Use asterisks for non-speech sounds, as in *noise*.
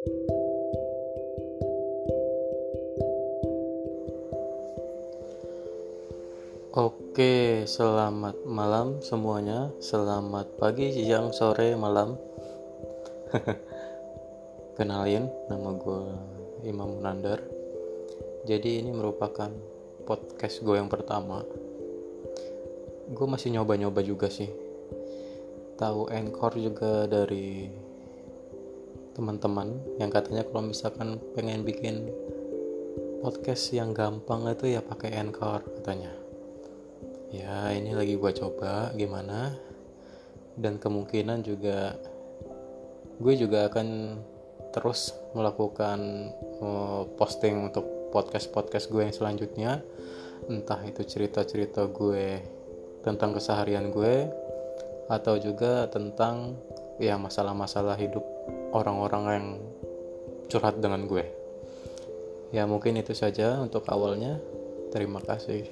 Oke, selamat malam semuanya. Selamat pagi, siang, sore, malam. *laughs* Kenalin, nama gue Imam Munandar. Jadi ini merupakan podcast gue yang pertama. Gue masih nyoba-nyoba juga sih. Tahu Anchor juga dari teman-teman yang katanya kalau misalkan pengen bikin podcast yang gampang itu ya pakai Anchor katanya. Ya ini lagi gue coba gimana. Dan kemungkinan juga gue juga akan terus melakukan uh, posting untuk podcast-podcast gue yang selanjutnya. Entah itu cerita-cerita gue tentang keseharian gue atau juga tentang ya masalah-masalah hidup orang-orang yang curhat dengan gue. Ya mungkin itu saja untuk awalnya. Terima kasih